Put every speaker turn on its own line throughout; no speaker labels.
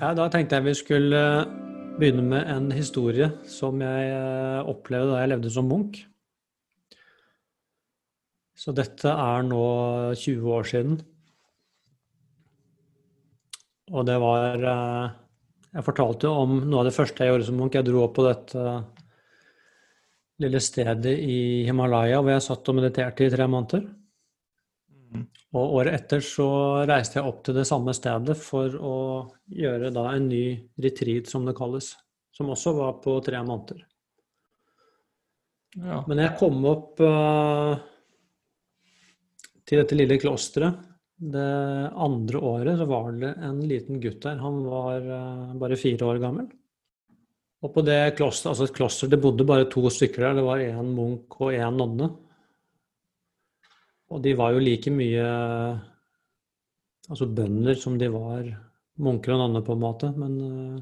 Ja, da tenkte jeg vi skulle begynne med en historie som jeg eh, opplevde da jeg levde som munk. Så dette er nå 20 år siden. Og det var eh, Jeg fortalte jo om noe av det første jeg gjorde som munk. Jeg dro opp på dette lille stedet i Himalaya hvor jeg satt og mediterte i tre måneder. Og året etter så reiste jeg opp til det samme stedet for å gjøre da en ny retreat, som det kalles. Som også var på tre måneder.
Ja.
Men jeg kom opp uh, til dette lille klosteret det andre året, så var det en liten gutt der. Han var uh, bare fire år gammel. Og på det klosteret, altså et kloster, det bodde bare to stykker der. Det var én munk og én nonne. Og de var jo like mye altså bønder som de var munker og nonner, på en måte. Men uh,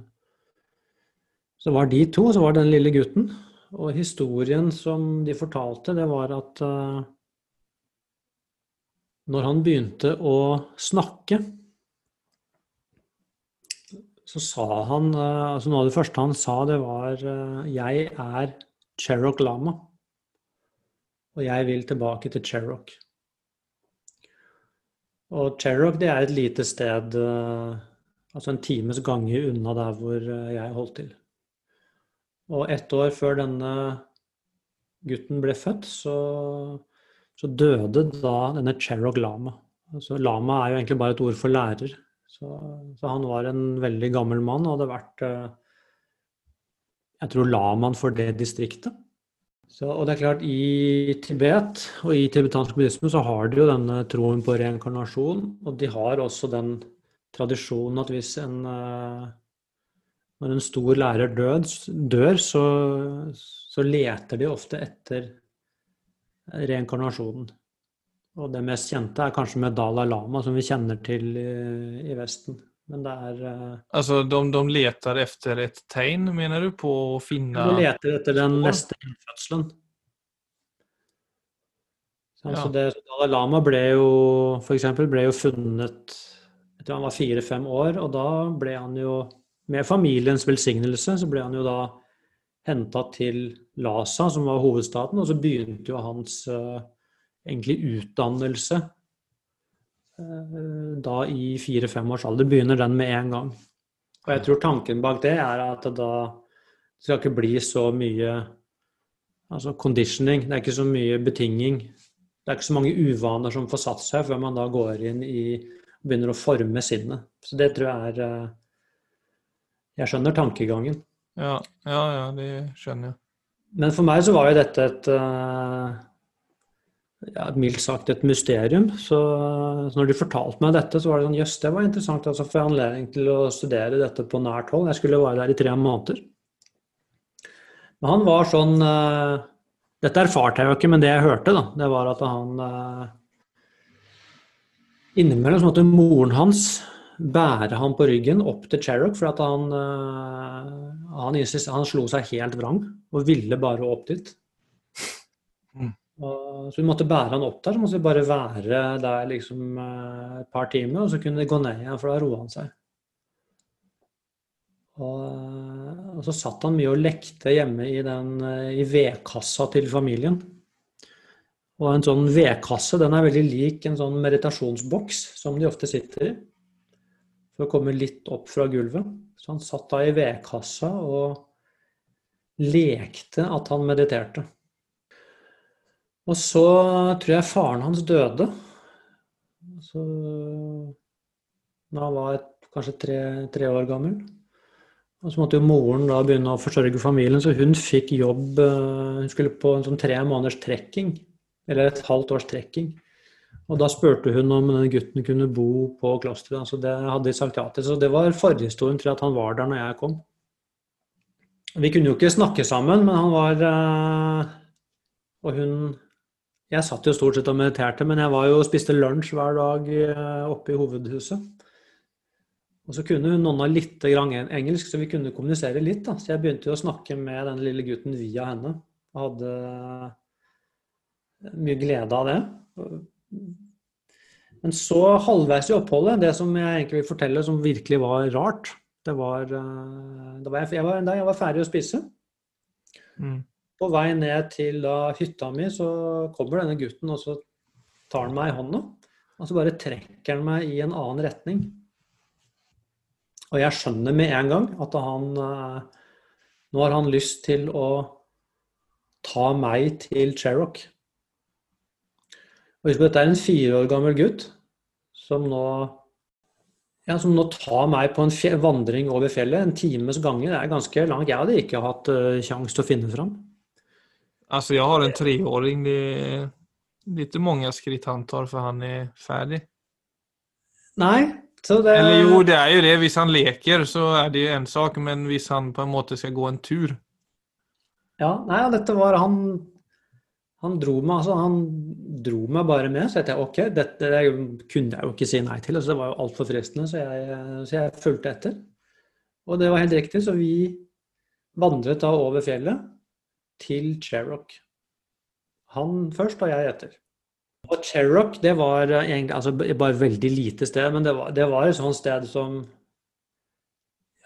så var de to, så var det den lille gutten. Og historien som de fortalte, det var at uh, når han begynte å snakke, så sa han uh, altså Noe av det første han sa, det var 'Jeg er Cherok Lama'. Og jeg vil tilbake til Cherok. Og Cherrock det er et lite sted, altså en times gange unna der hvor jeg holdt til. Og ett år før denne gutten ble født, så, så døde da denne Cherrock Lama. Altså, lama er jo egentlig bare et ord for lærer. Så, så han var en veldig gammel mann og hadde vært Jeg tror lamaen for det distriktet. Så, og det er klart, I Tibet og i tibetansk buddhisme så har de jo denne troen på reinkarnasjon. Og de har også den tradisjonen at hvis en Når en stor lærer død, dør, så, så leter de ofte etter reinkarnasjonen. Og det mest kjente er kanskje med Dalai Lama, som vi kjenner til i, i Vesten. Men det er
Altså, de, de leter etter et tegn, mener du, på å finne
De leter etter den neste innfødselen. Så
Ja.
det, Dalai Lama ble jo for eksempel, ble jo funnet etter han var fire-fem år, og da ble han jo med familiens velsignelse så ble han jo da henta til Lhasa, som var hovedstaden, og så begynte jo hans eh, egentlig utdannelse eh, da i fire-fem års alder. Begynner den med en gang. Og jeg tror tanken bak det er at det da det skal ikke bli så mye altså conditioning. Det er ikke så mye betinging. Det er ikke så mange uvaner som får satt seg før man da går inn i begynner å forme sinnet. Så det tror jeg er eh, Jeg skjønner tankegangen.
Ja, ja, ja, det skjønner jeg.
Men for meg så var jo dette et eh, ja, mildt sagt et mysterium. Så, når de fortalte meg dette, så var det sånn Jøss, det var interessant. Altså, får jeg anledning til å studere dette på nært hold. Jeg skulle være der i tre måneder. Men han var sånn uh, Dette erfarte jeg jo ikke, men det jeg hørte, da, det var at han uh, Innimellom så måtte moren hans bære han på ryggen opp til Cherrock, for at han, uh, han, han slo seg helt vrang og ville bare opp dit.
Mm.
Og, så vi måtte bære han opp der, så måtte vi bare være der liksom eh, et par timer, og så kunne det gå ned igjen, for da roa han seg. Og, eh, og så satt han mye og lekte hjemme i, den, eh, i vedkassa til familien. Og en sånn vedkasse den er veldig lik en sånn meditasjonsboks som de ofte sitter i. For å komme litt opp fra gulvet. Så han satt da i vedkassa og lekte at han mediterte. Og så tror jeg faren hans døde. Så da han var kanskje tre, tre år gammel. Og så måtte jo moren da begynne å forsørge familien, så hun fikk jobb eh, Hun skulle på en sånn tre måneders trekking. Eller et halvt års trekking. Og da spurte hun om denne gutten kunne bo på klosteret. Så det hadde de sagt ja til. Så det var forhistorien til at han var der når jeg kom. Vi kunne jo ikke snakke sammen, men han var eh, Og hun Jeg satt jo stort sett og mediterte, men jeg var jo og spiste lunsj hver dag eh, oppe i hovedhuset. Og så kunne nonna litt engelsk, så vi kunne kommunisere litt. da. Så jeg begynte jo å snakke med den lille gutten via henne. Og hadde mye glede av det. Men så halvveis i oppholdet, det som jeg egentlig vil fortelle som virkelig var rart, Det var, eh, da var jeg, jeg, var, da jeg var ferdig å spise.
Mm.
På vei ned til da, hytta mi, så kommer denne gutten, og så tar han meg i hånda. Og så bare trekker han meg i en annen retning. Og jeg skjønner med en gang at han eh, Nå har han lyst til å ta meg til Cherrock. Og husk på, dette er en fire år gammel gutt som nå, ja, som nå tar meg på en vandring over fjellet. En times gange. Det er ganske langt. Jeg hadde ikke hatt uh, kjangs til å finne fram.
Alltså jag har en treåring. Det är lite många skritt han tar för han är färdig.
Nei. Så det,
Eller jo, det er jo det. Hvis han leker så er det en sak, men hvis han på en måte skal gå en tur
Ja, nej, dette var han Han dro meg altså, han dro meg bare med. Så jeg tenkte ok, dette det kunne jeg jo ikke si nei til. Altså, det var jo altfor fristende, så jeg, så jeg fulgte etter. Og det var helt riktig, så vi vandret da over fjellet til Cherrock. Han først og jeg etter. Og Cherrock, det var egentlig altså, bare et veldig lite sted, men det var, det var et sånt sted som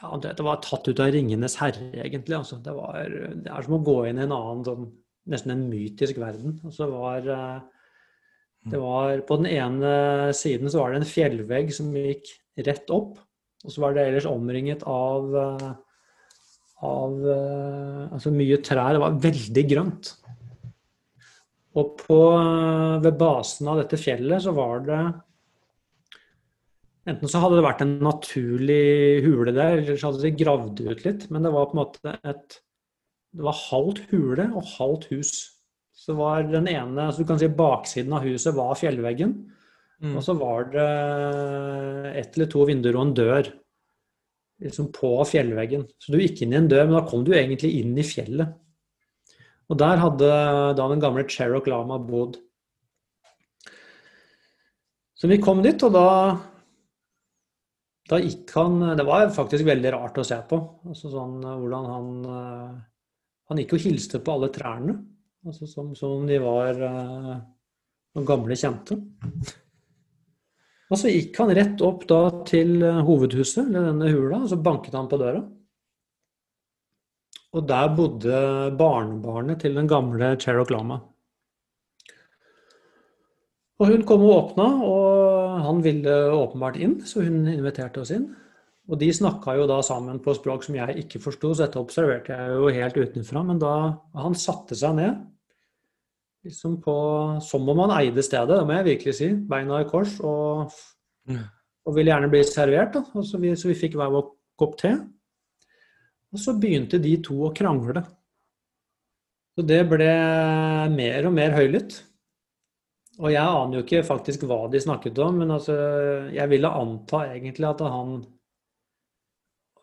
ja, det var tatt ut av 'Ringenes herre', egentlig. Altså. Det, var, det er som å gå inn i en annen, sånn, nesten en mytisk verden. Altså, det var, eh, det var På den ene siden så var det en fjellvegg som gikk rett opp, og så var det ellers omringet av, eh, av eh, altså mye trær. Det var veldig grønt. Og på, ved basen av dette fjellet så var det Enten så hadde det vært en naturlig hule der, eller så hadde de gravd ut litt. Men det var på en måte et Det var halvt hule og halvt hus. Så var den ene, så du kan si baksiden av huset var fjellveggen.
Mm.
Og så var det ett eller to vinduer og en dør liksom på fjellveggen. Så du gikk inn i en dør, men da kom du egentlig inn i fjellet. Og der hadde da den gamle Cherokh Lama bodd. Så vi kom dit, og da da gikk han Det var faktisk veldig rart å se på. Altså sånn hvordan han eh, Han gikk og hilste på alle trærne. Altså som, som de var uh, noen gamle kjente. Og så gikk han rett opp da til eh, hovedhuset, eller denne hula, og så banket han på døra. Og der bodde barnebarnet til den gamle Cherokh Lama. Og hun kom og åpna, og han ville åpenbart inn, så hun inviterte oss inn. Og de snakka jo da sammen på språk som jeg ikke forsto, så dette observerte jeg jo helt utenfra. Men da han satte seg ned, liksom på Som om han eide stedet, det må jeg virkelig si. Beina i kors, og, og ville gjerne bli servert. Så, vi, så vi fikk hver vår kopp te. Og så begynte de to å krangle. Så det ble mer og mer høylytt. Og jeg aner jo ikke faktisk hva de snakket om, men altså, jeg ville anta egentlig at han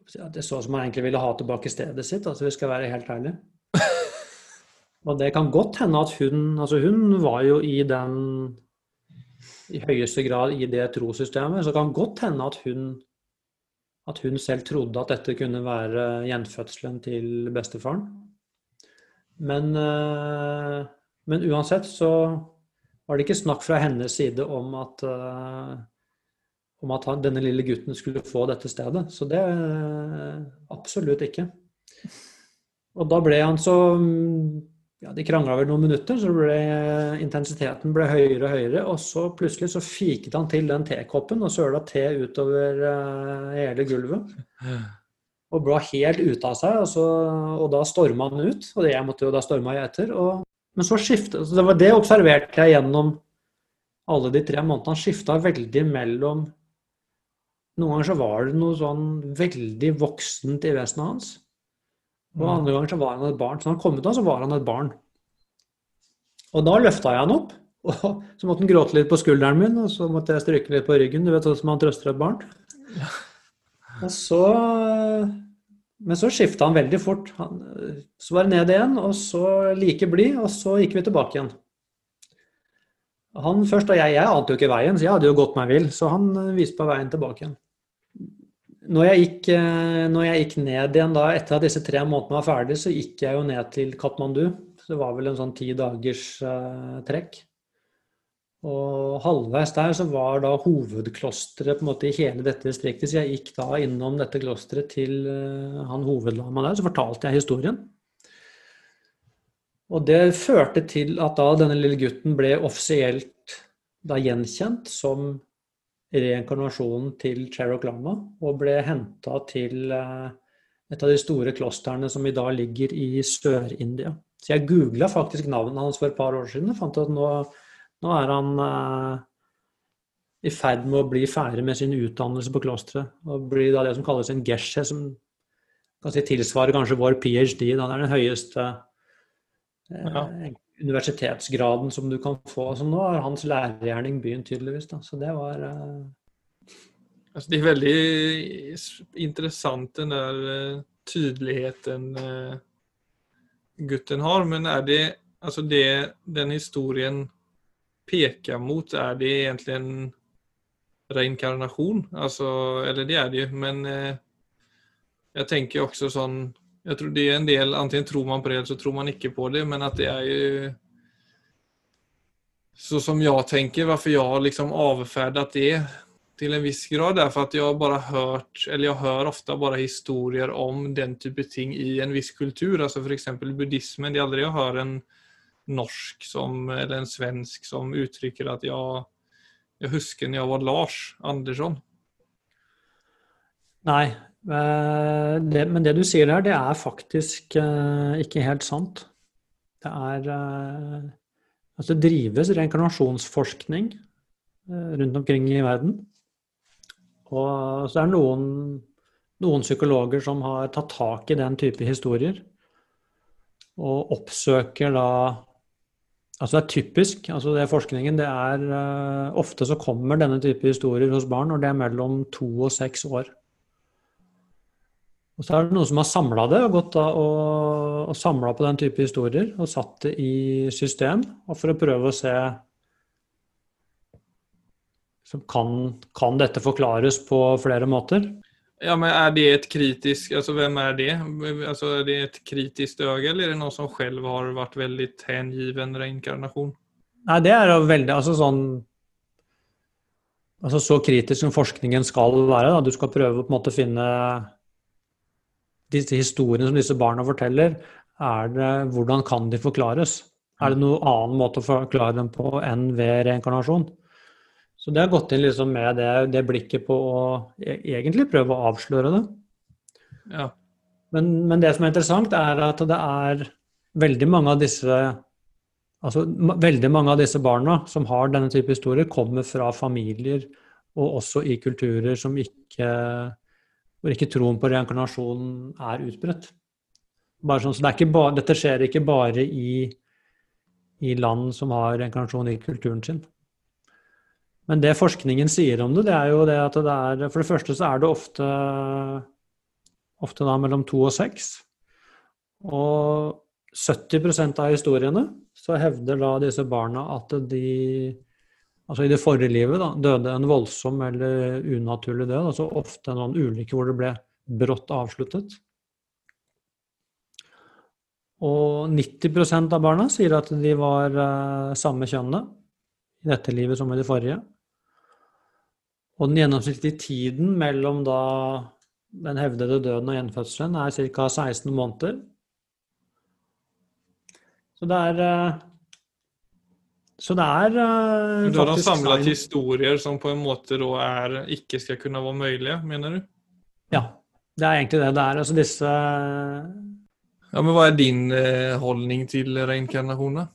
at Det så ut som han egentlig ville ha tilbake stedet sitt, altså vi skal være helt ærlige. Og det kan godt hende at hun Altså hun var jo i den I høyeste grad i det trossystemet, så det kan godt hende at hun at hun selv trodde at dette kunne være gjenfødselen til bestefaren. Men, eh, men uansett så var det ikke snakk fra hennes side om at, uh, om at denne lille gutten skulle få dette stedet. Så det uh, absolutt ikke. Og da ble han så ja, De krangla vel noen minutter, så ble intensiteten ble høyere og høyere. Og så plutselig så fiket han til den tekoppen og søla te utover uh, hele gulvet. Og ble helt ute av seg, og, så, og da storma han ut. Og det jeg måtte jo da storma jeg etter. og men så skiftet så Det var det observerte jeg gjennom alle de tre månedene. Han skifta veldig mellom Noen ganger så var det noe sånn veldig voksent i vesenet hans. Og andre ganger så var han et barn. Så når han kom ut da, så var han et barn. Og da løfta jeg han opp. Og så måtte han gråte litt på skulderen min, og så måtte jeg stryke litt på ryggen. Du vet sånn som man trøster et barn. Og så men så skifta han veldig fort. Han, så var det ned igjen, og så like blid, og så gikk vi tilbake igjen. Han først og jeg, jeg ante jo ikke veien, så jeg hadde jo gått meg vill. Så han viste på veien tilbake igjen. Når jeg, gikk, når jeg gikk ned igjen da, etter at disse tre månedene var ferdig, så gikk jeg jo ned til Katmandu. Det var vel en sånn ti dagers uh, trekk. Og halvveis der så var da hovedklosteret på en måte i hele dette distriktet. Så jeg gikk da innom dette klosteret til uh, han hovedlama der, så fortalte jeg historien. Og det førte til at da denne lille gutten ble offisielt da gjenkjent som reinkarnasjonen til Cherok Lama, og ble henta til uh, et av de store klostrene som i dag ligger i Sør-India. Så jeg googla faktisk navnet hans for et par år siden og fant at nå, nå er han eh, i ferd med å bli ferdig med sin utdannelse på klosteret. Og blir da det som kalles en geshe, som kan si tilsvarer kanskje vår ph.d. Da. Det er den høyeste eh, ja. Universitetsgraden som du kan få. Så nå har hans lærergjerning begynt, tydeligvis. Da. Så det var uh,
Altså, det er veldig interessant den der tydeligheten gutten har, men er det altså det den historien peker mot, er det egentlig en reinkarnasjon? Altså, eller det er det jo, men jeg tenker også sånn Jeg tror det er en del Enten tror man på det, eller så tror man ikke på det, men at det er jo Så som jeg tenker, hvorfor jeg har liksom avferdet det til en viss grad er for at jeg bare har hørt, eller jeg hører ofte bare historier om den type ting i en viss kultur. altså F.eks. buddhismen. Det er aldri jeg hører en norsk som, eller en svensk som uttrykker at jeg, jeg husker når jeg var Lars Andersson.
Nei, det, men det du sier der, det er faktisk uh, ikke helt sant. Det er uh, Altså det drives reinkarnasjonsforskning rundt omkring i verden. Og så er det noen, noen psykologer som har tatt tak i den type historier. Og oppsøker da Altså det er typisk, altså det forskningen, det er uh, Ofte så kommer denne type historier hos barn når det er mellom to og seks år. Og så er det noen som har samla det og gått og, og samla på den type historier og satt det i system og for å prøve å se kan, kan, dette forklares på flere måter?
Ja, men Er det et kritisk altså Hvem er det? Altså, er det et kritisk øye, eller er det noen som selv har vært veldig hengiven reinkarnasjon?
Nei, det er jo veldig altså sånn altså Så kritisk som forskningen skal være. Da. Du skal prøve å på en måte finne disse historiene som disse barna forteller. Er det, hvordan kan de forklares? Er det noen annen måte å forklare dem på enn ved reinkarnasjon? Så det har gått inn liksom med det, det, blikket på å e, egentlig prøve å avsløre det.
Ja.
Men, men, det som er interessant, er at det er veldig mange av disse altså veldig mange av disse barna som har denne type historier, kommer fra familier og også i kulturer som ikke hvor ikke troen på reinkarnasjonen er utbredt. Sånn, så det bare, dette skjer ikke bare i, i land som har reinkarnasjon i kulturen sin. Men det forskningen sier om det, det er jo det at det er For det første så er det ofte, ofte da mellom to og seks. Og 70% av historiene så hevder da disse barna at de altså i det forrige livet da, døde en voldsom eller unaturlig død. Altså ofte noen ulykke hvor det ble brått avsluttet. Og 90% av barna sier at de var uh, samme kjønnet i dette livet som i det forrige. Og den gjennomsnittlige tiden mellom da den hevdede døden og gjenfødselen er ca. 16 måneder. Så det er eh, Så det er
uh, Da har de samlet historier som på en måte da er, ikke skal kunne være mulige, mener du?
Ja, det er egentlig det det er. Altså disse
Ja, Men hva er din uh, holdning til reinkarnasjoner?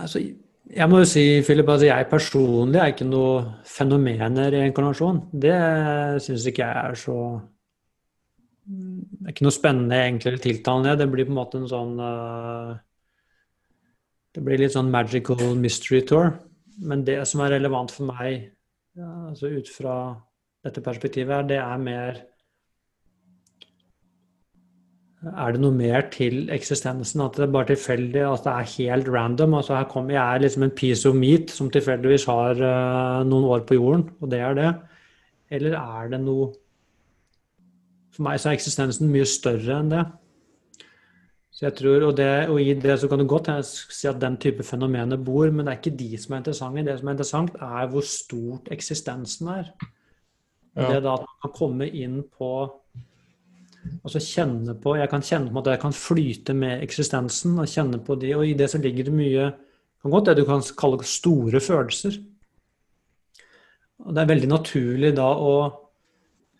Altså, jeg må jo si, Philip, at jeg personlig er ikke noe fenomen i reinkarnasjon. Det syns ikke jeg er så Det er ikke noe spennende egentlig tiltalende. Det blir på en måte en sånn uh, Det blir litt sånn magical mystery tour. Men det som er relevant for meg, altså ut fra dette perspektivet, det er mer er det noe mer til eksistensen? At det er bare tilfeldig, at det er helt random? altså her kommer Jeg liksom en piece of meat som tilfeldigvis har uh, noen år på jorden, og det er det. Eller er det noe For meg så er eksistensen mye større enn det. Så jeg tror, og, det, og i det så kan du godt si at den type fenomener bor, men det er ikke de som er interessante. Det som er interessant, er hvor stort eksistensen er. Ja. Det da at man kan komme inn på Altså kjenne på Jeg kan kjenne på at jeg kan flyte med eksistensen og kjenne på de, og i det så ligger det mye kan godt det du kan kalle store følelser. Og det er veldig naturlig da å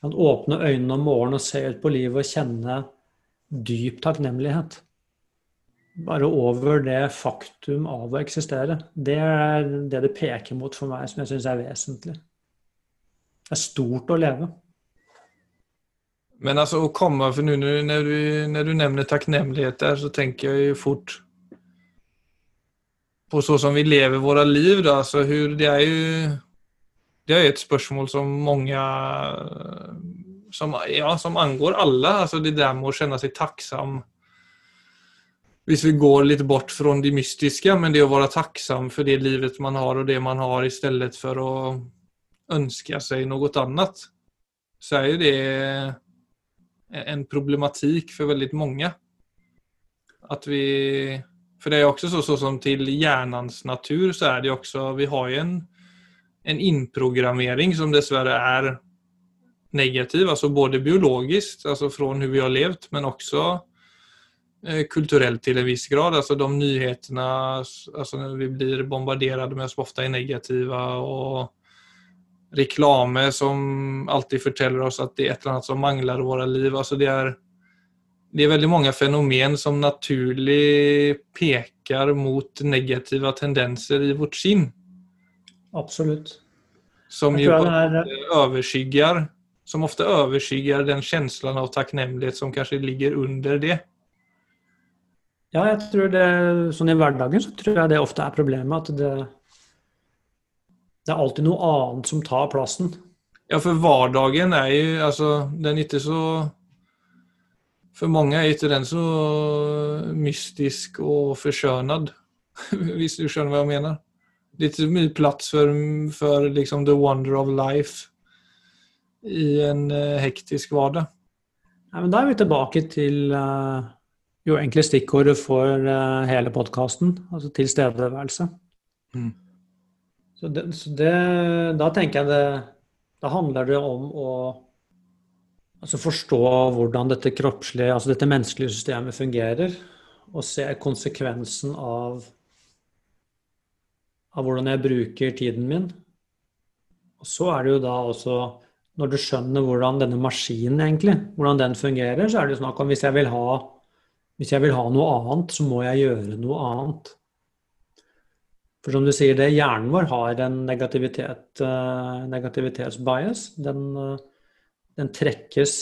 åpne øynene om morgenen og se ut på livet og kjenne dyp takknemlighet. Bare over det faktum av å eksistere. Det er det det peker mot for meg, som jeg syns er vesentlig. Det er stort å leve.
Men altså å komme For nå når du, når du nevner takknemlighet der, så tenker jeg jo fort på så som vi lever våre liv. Da. Så hur, det er jo det er et spørsmål som mange som, ja, som angår alle. Altså det der med å kjenne seg takksom Hvis vi går litt bort fra det mystiske, men det å være takksom for det livet man har og det man har, i stedet for å ønske seg noe annet, så er jo det en problematikk for veldig mange. At vi For det er også så, så som til hjernens natur, så er det også Vi har jo en, en innprogrammering som dessverre er negativ, altså både biologisk, altså fra hvordan vi har levd, men også eh, till til en viss grad. Altså de nyheterna, alltså vi blir bombarderade med, som ofte är negativa og reklame som alltid forteller oss at det er et eller annet som mangler i våre liv. Alltså det, er, det är veldig mange fenomen som naturlig pekar mot negativa tendenser i vårt sinn.
Absolut.
Som ju er... överskyggar, som ofte överskyggar den känslan av takknemlighet som kanskje ligger under det.
Ja, jeg tror det, sånn I hverdagen så tror jeg det ofte er problemet. At det, det er alltid noe annet som tar plassen.
Ja, for hverdagen er jo altså, Den er ikke så For mange er ikke den så mystisk og forskjønnet, hvis du skjønner hva jeg mener. Det er ikke mye plass for, for liksom, the wonder of life i en uh, hektisk hverdag.
Ja, da er vi tilbake til uh, jo egentlig stikkordet for uh, hele podkasten, altså tilstedeværelse. Mm. Så, det, så det, da tenker jeg det Da handler det om å altså forstå hvordan dette kroppslige, altså dette menneskelige systemet fungerer, og se konsekvensen av, av hvordan jeg bruker tiden min. Og så er det jo da også når du skjønner hvordan denne maskinen egentlig, hvordan den fungerer, så er det jo snakk om hvis jeg vil ha, hvis jeg vil ha noe annet, så må jeg gjøre noe annet. For som du sier, det, hjernen vår har en negativitet, uh, negativitetsbias. Den, uh, den trekkes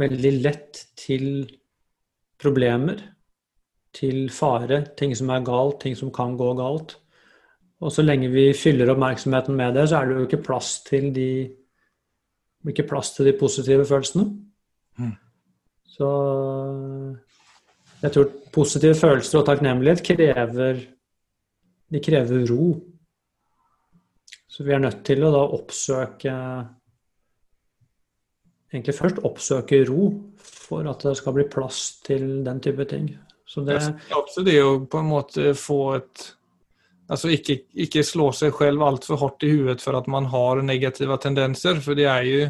veldig lett til problemer, til fare, ting som er galt, ting som kan gå galt. Og så lenge vi fyller oppmerksomheten med det, så er det jo ikke plass til de ikke plass til de positive følelsene. Mm. Så jeg tror positive følelser og takknemlighet krever De krever ro. Så vi er nødt til å da oppsøke Egentlig først oppsøke ro for at det skal bli plass til den type ting.
Så det er også det å på en måte få et Altså ikke, ikke slå seg selv altfor hardt i huet for at man har negative tendenser, for det er jo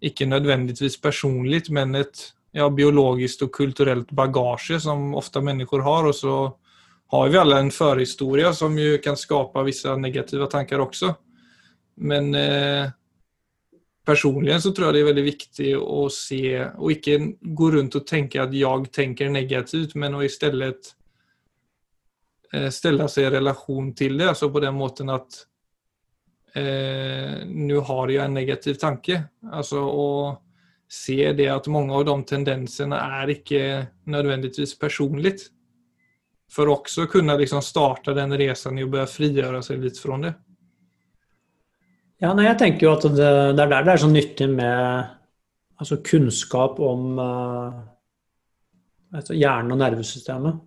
ikke nødvendigvis personlig, men et ja, biologisk og kulturelt bagasje som ofte mennesker har. Og så har vi alle en forhistorie som jo kan skape visse negative tanker også. Men eh, personlig så tror jeg det er veldig viktig å se, og ikke gå rundt og tenke at jeg tenker negativt, men å i stedet Eh, stille seg i relation til det, altså på den måten at eh, nå har jeg en negativ tanke. Altså å se det at mange av de tendensene er ikke nødvendigvis personlig. For også å kunne liksom starte den reisen i å begynne frigjøre seg litt fra det.
Ja, nei, jeg tenker jo at det, det, er der det er så nyttig med altså kunnskap om uh, altså hjernen og nervesystemet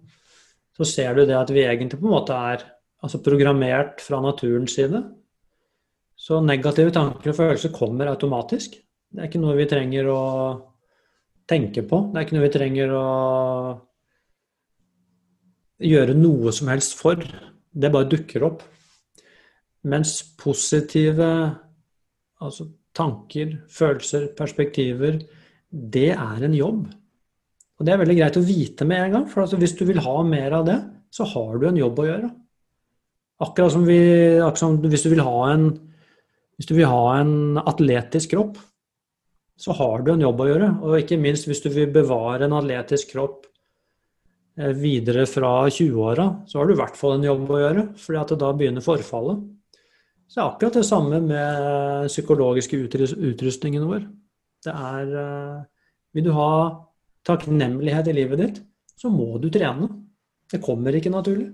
så ser du det at vi egentlig på en måte er altså programmert fra naturens side. Så negative tanker og følelser kommer automatisk. Det er ikke noe vi trenger å tenke på. Det er ikke noe vi trenger å gjøre noe som helst for. Det bare dukker opp. Mens positive altså tanker, følelser, perspektiver, det er en jobb. Og det er veldig greit å vite med en gang, for altså hvis du vil ha mer av det, så har du en jobb å gjøre. Akkurat som, vi, akkurat som hvis, du en, hvis du vil ha en atletisk kropp, så har du en jobb å gjøre. Og ikke minst hvis du vil bevare en atletisk kropp eh, videre fra 20-åra, så har du i hvert fall en jobb å gjøre, fordi da begynner forfallet. Så det er akkurat det samme med psykologiske utrustningen vår. Det er eh, Vil du ha takknemlighet i livet ditt, så må du trene. Det kommer ikke naturlig.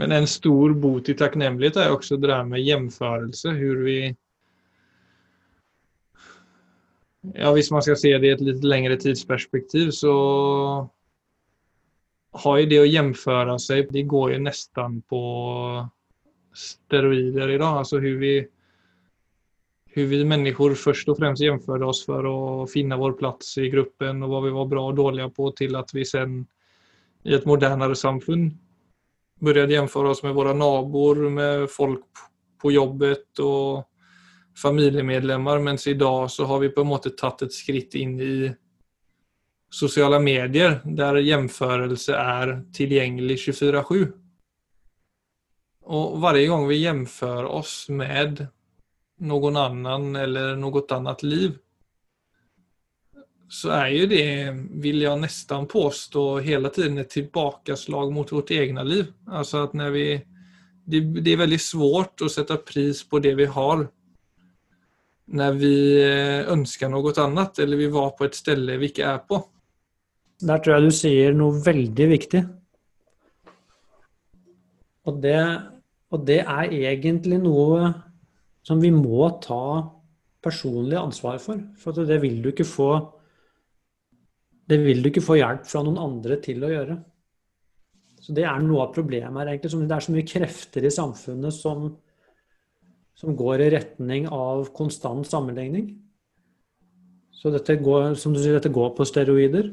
Men en stor bot i takknemlighet er også det der med hjemførelse. Hvor vi Ja, hvis man skal se det i et litt lengre tidsperspektiv, så har jo det å jämföra seg Det går jo nesten på steroider idag. Alltså hur vi, hur vi människor först och främst jämförde oss för att finna vår plats i gruppen och vad vi var bra och dåliga på till att vi sen i ett modernare samfund började jämföra oss med våra nabor, med folk på jobbet och familjemedlemmar. Men idag så har vi på en måte tatt et skritt inn i sosiale medier der jämförelse er tilgjengelig 24-7. Og varje gang vi jämför oss med noen annen eller noe annet liv så er jo det, vil jeg nesten påstå, hele tiden et tilbakeslag mot vårt eget liv. Altså at når vi det, det er veldig svårt å sette pris på det vi har når vi ønsker noe annet, eller vi var på et sted vi ikke er på.
Der tror jeg du sier noe veldig viktig. Og det, og det er egentlig noe som vi må ta personlig ansvar for. For det vil du ikke få det vil du ikke få hjelp fra noen andre til å gjøre. Så Det er noe av problemet her. egentlig. Det er så mye krefter i samfunnet som, som går i retning av konstant sammenligning. Så dette går, som du sier, dette går på steroider.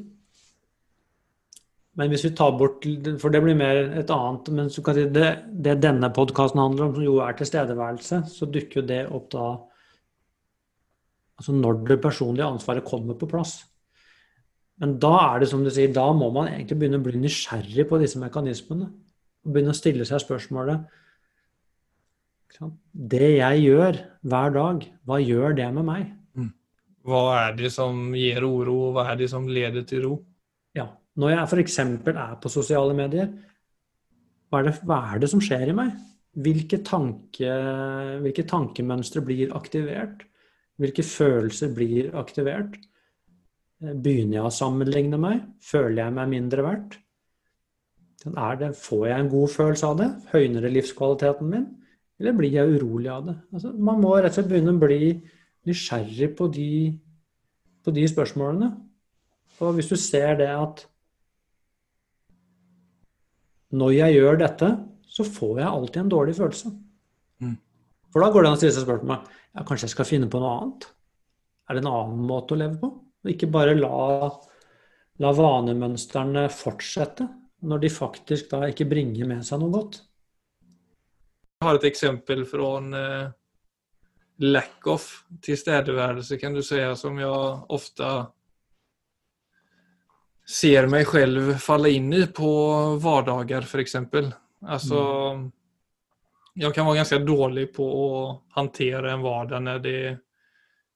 Men hvis vi tar bort For det blir mer et annet Men det, det, denne podkasten handler om, som jo er tilstedeværelse, så dukker jo det opp da Altså når det personlige ansvaret kommer på plass. Men da er det som du sier, da må man egentlig begynne å bli nysgjerrig på disse mekanismene. Og begynne å stille seg spørsmålet Det jeg gjør hver dag, hva gjør det med meg? Mm.
Hva er det som gir uro, og hva er det som leder til ro?
Ja. Når jeg f.eks. er på sosiale medier, hva er, det, hva er, det, som skjer i meg? Hvilke, tanke, hvilke tankemønstre blir aktivert? Hvilke følelser blir aktivert? Begynner jeg å sammenligne meg? Føler jeg meg mindre verdt? Det, får jeg en god følelse av det? Høyner det livskvaliteten min? Eller blir jeg urolig av det? Altså, man må rett og slett begynne å bli nysgjerrig på de, på de spørsmålene. Og hvis du ser det at når jeg gjør dette, så får jeg alltid en dårlig følelse. Mm. For da går det an å stille seg spørsmål ja, kanskje jeg skal finne på noe annet. Er det en annen måte å leve på? Og Ikke bare la, la vanemønstrene fortsette når de faktisk da ikke bringer med seg noe godt.
Har et eksempel fra en uh, lack of tilstedeværelse, kan du si, som jeg ofte ser meg selv falle inn i på hverdager, f.eks. Altså mm. Jeg kan være ganske dårlig på å håndtere en hverdag når det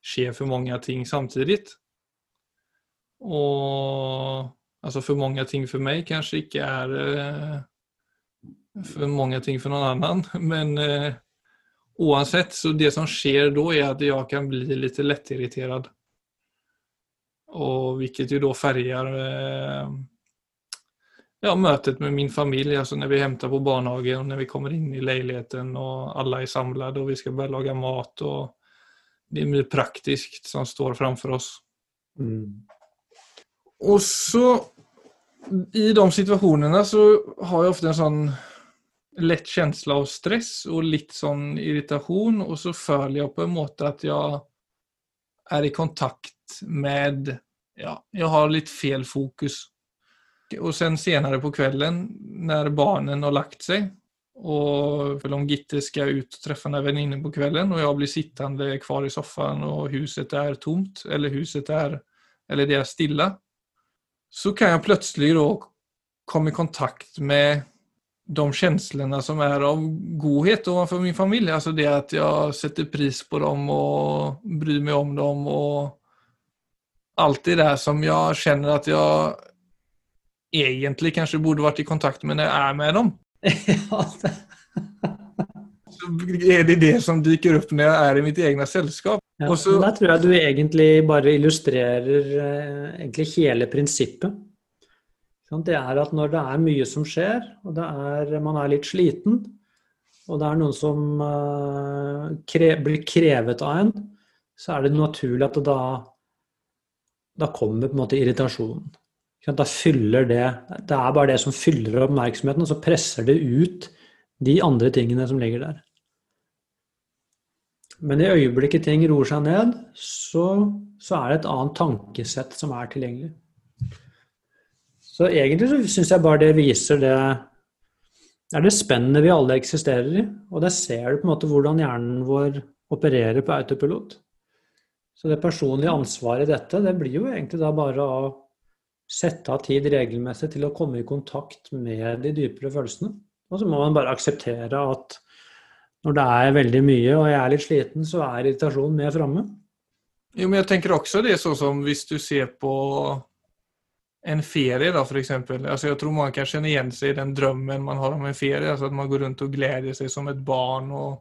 skjer for mange ting samtidig. Og altså for mange ting for meg kanskje ikke er for mange ting for noen annen. Men eh, så det som skjer da, er at jeg kan bli litt lettirritert. Och vilket ju då färgar eh, ja, mötet med min familj, alltså när vi hämtar på barnhagen och när vi kommer in i leiligheten, och alla är samlade och vi ska börja laga mat. och Det är mycket praktiskt som står framför oss. Mm. Och så i de situasjonene så har jeg ofte en sånn lett känsla av stress og litt sånn irritasjon, og så føler jeg på en måte at jeg er i kontakt med Ja, jeg har litt feil fokus. Og sen senere på kvällen når barnen har lagt seg, og för om Gitte skal ut og treffe en venninne på kvällen og jeg blir sittende kvar i soffan og huset er tomt eller huset er eller det er stille, Så kan jeg plutselig da komme i kontakt med de känslorna som är av godhet ovanför min familj. Alltså det att jag sätter pris på dem och bryr mig om dem och allt det där som jag känner att jag egentlig kanske borde varit i kontakt med när jag är med dem. så er det det som dyker opp når jeg er i mitt eget selskap.
Ja, og så, der tror jeg du egentlig bare illustrerer eh, egentlig hele prinsippet. Det er at når det er mye som skjer, og er, man er litt sliten, og det er noen som uh, kre, blir krevet av en, så er det naturlig at det da, da kommer på en måte irritasjonen. Da fyller det Det er bare det som fyller oppmerksomheten, og så presser det ut de andre tingene som ligger der. Men i øyeblikket ting roer seg ned, så, så er det et annet tankesett som er tilgjengelig. Så egentlig så syns jeg bare det viser det Det er det spennet vi alle eksisterer i. Og der ser du på en måte hvordan hjernen vår opererer på autopilot. Så det personlige ansvaret i dette, det blir jo egentlig da bare å sette av tid regelmessig til å komme i kontakt med de dypere følelsene. Og så må man bare akseptere at når det er veldig mye og jeg er litt sliten, så er irritasjonen mer framme.
Jo, men jeg tenker også det sånn som hvis du ser på en ferie da, for eksempel. Jeg tror man kan kjenne igjen seg i den drømmen man har om en ferie. Altså at man går rundt og gleder seg som et barn og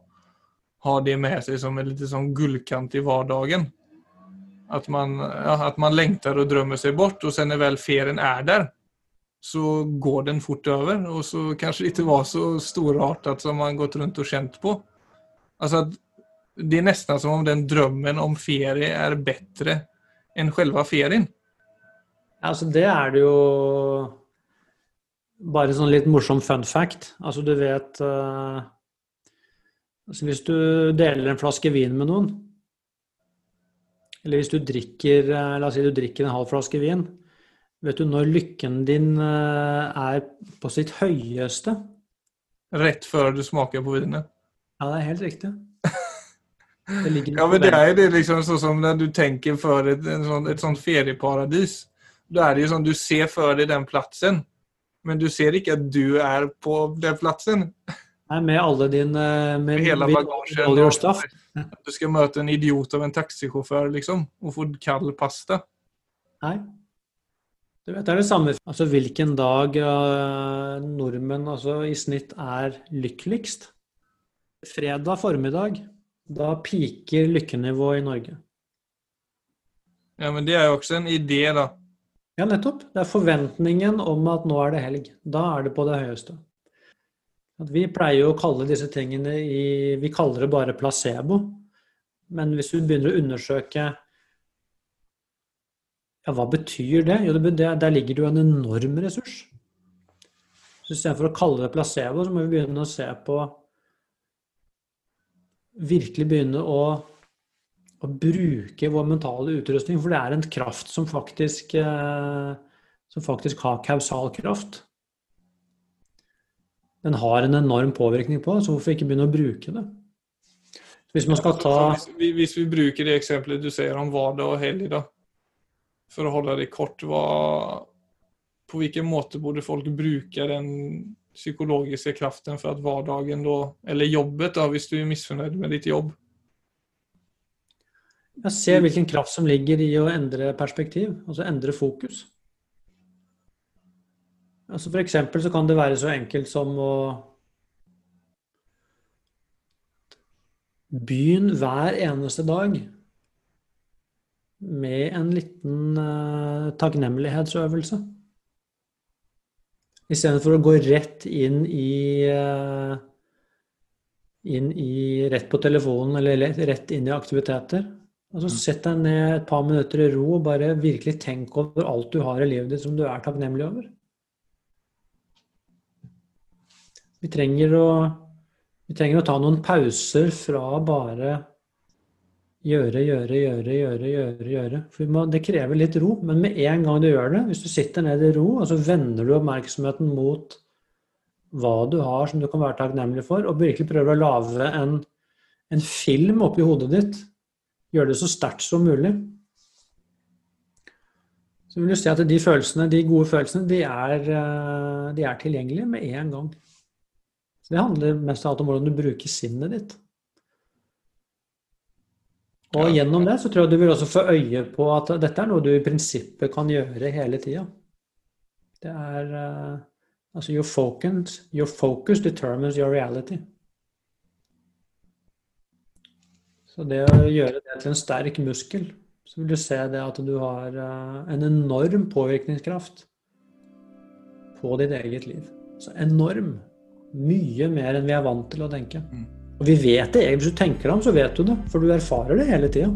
har det med seg som en liten sånn gullkant i hverdagen. At man, ja, at man lengter og drømmer seg bort, og sen når vel ferien er der, så går den fort over. Og så kanskje det ikke var så storartet som man gått rundt og kjent på. Altså det er nesten som om den drømmen om ferie er bedre enn selve ferien.
Altså, det er det jo bare sånn litt morsom fun fact. Altså, du vet uh, altså, Hvis du deler en flaske vin med noen, eller hvis du drikker uh, La oss si du drikker en halv flaske vin, Vet du når lykken din eh, er på sitt høyeste?
Rett før du smaker på vinet?
Ja, det er helt riktig.
ja, men det er det liksom sånn som når du tenker for et, sånn, et sånt ferieparadis. Da er det jo sånn du ser for deg den plassen, men du ser ikke at du er på den plassen.
Nei, med alle dine med,
med hele bagasjen. Du skal møte en idiot av en taxisjåfør, liksom, og få kald pasta.
Nei, du vet, Det er det samme altså hvilken dag uh, nordmenn altså, i snitt er lykkeligst. Fredag formiddag, da piker lykkenivået i Norge.
Ja, men det er jo også en idé, da.
Ja, nettopp. Det er forventningen om at nå er det helg. Da er det på det høyeste. At vi pleier jo å kalle disse tingene i Vi kaller det bare placebo. Men hvis du begynner å undersøke ja, hva betyr det? Jo, det, der ligger det jo en enorm ressurs. Så Istedenfor å kalle det placebo, så må vi begynne å se på Virkelig begynne å, å bruke vår mentale utrustning, for det er en kraft som faktisk, eh, som faktisk har kausal kraft. Den har en enorm påvirkning på, så hvorfor ikke begynne å bruke det? Hvis man skal ta
hvis, hvis vi bruker det eksempelet du sier om hverdag og helg, da for å holde det kort, hva, på hvilken måte burde folk bruke den psykologiske kraften for at hverdagen da, eller jobbet da, hvis du er misfornøyd med ditt jobb?
Jeg ser hvilken kraft som ligger i å endre perspektiv, altså endre fokus. Altså for eksempel så kan det være så enkelt som å Begynn hver eneste dag med en liten uh, takknemlighetsøvelse. Istedenfor å gå rett inn i uh, inn i rett på telefonen eller rett inn i aktiviteter. Altså. Sett deg ned et par minutter i ro og bare virkelig tenk over alt du har i livet ditt som du er takknemlig over. Vi trenger å, vi trenger å ta noen pauser fra bare Gjøre, gjøre, gjøre, gjøre, gjøre. gjøre. For må, det krever litt ro, men med en gang du gjør det, hvis du sitter ned i ro, og så vender du oppmerksomheten mot hva du har som du kan være takknemlig for, og virkelig prøver å lage en, en film oppi hodet ditt, gjøre det så sterkt som mulig, så vil du si at de følelsene, de gode følelsene, de er, eh, de er tilgjengelige med en gang. Så det handler mest om hvordan du bruker sinnet ditt. Og ja. gjennom det så tror jeg du vil også få øye på at dette er noe du i prinsippet kan gjøre hele tida. Det er uh, Altså your focus, your focus determines your reality. Så det å gjøre det til en sterk muskel, så vil du se det at du har uh, en enorm påvirkningskraft på ditt eget liv. Så enorm. Mye mer enn vi er vant til å tenke. Mm. Og vi vet det. Hvis du tenker om, så vet du det. For du erfarer det hele tida.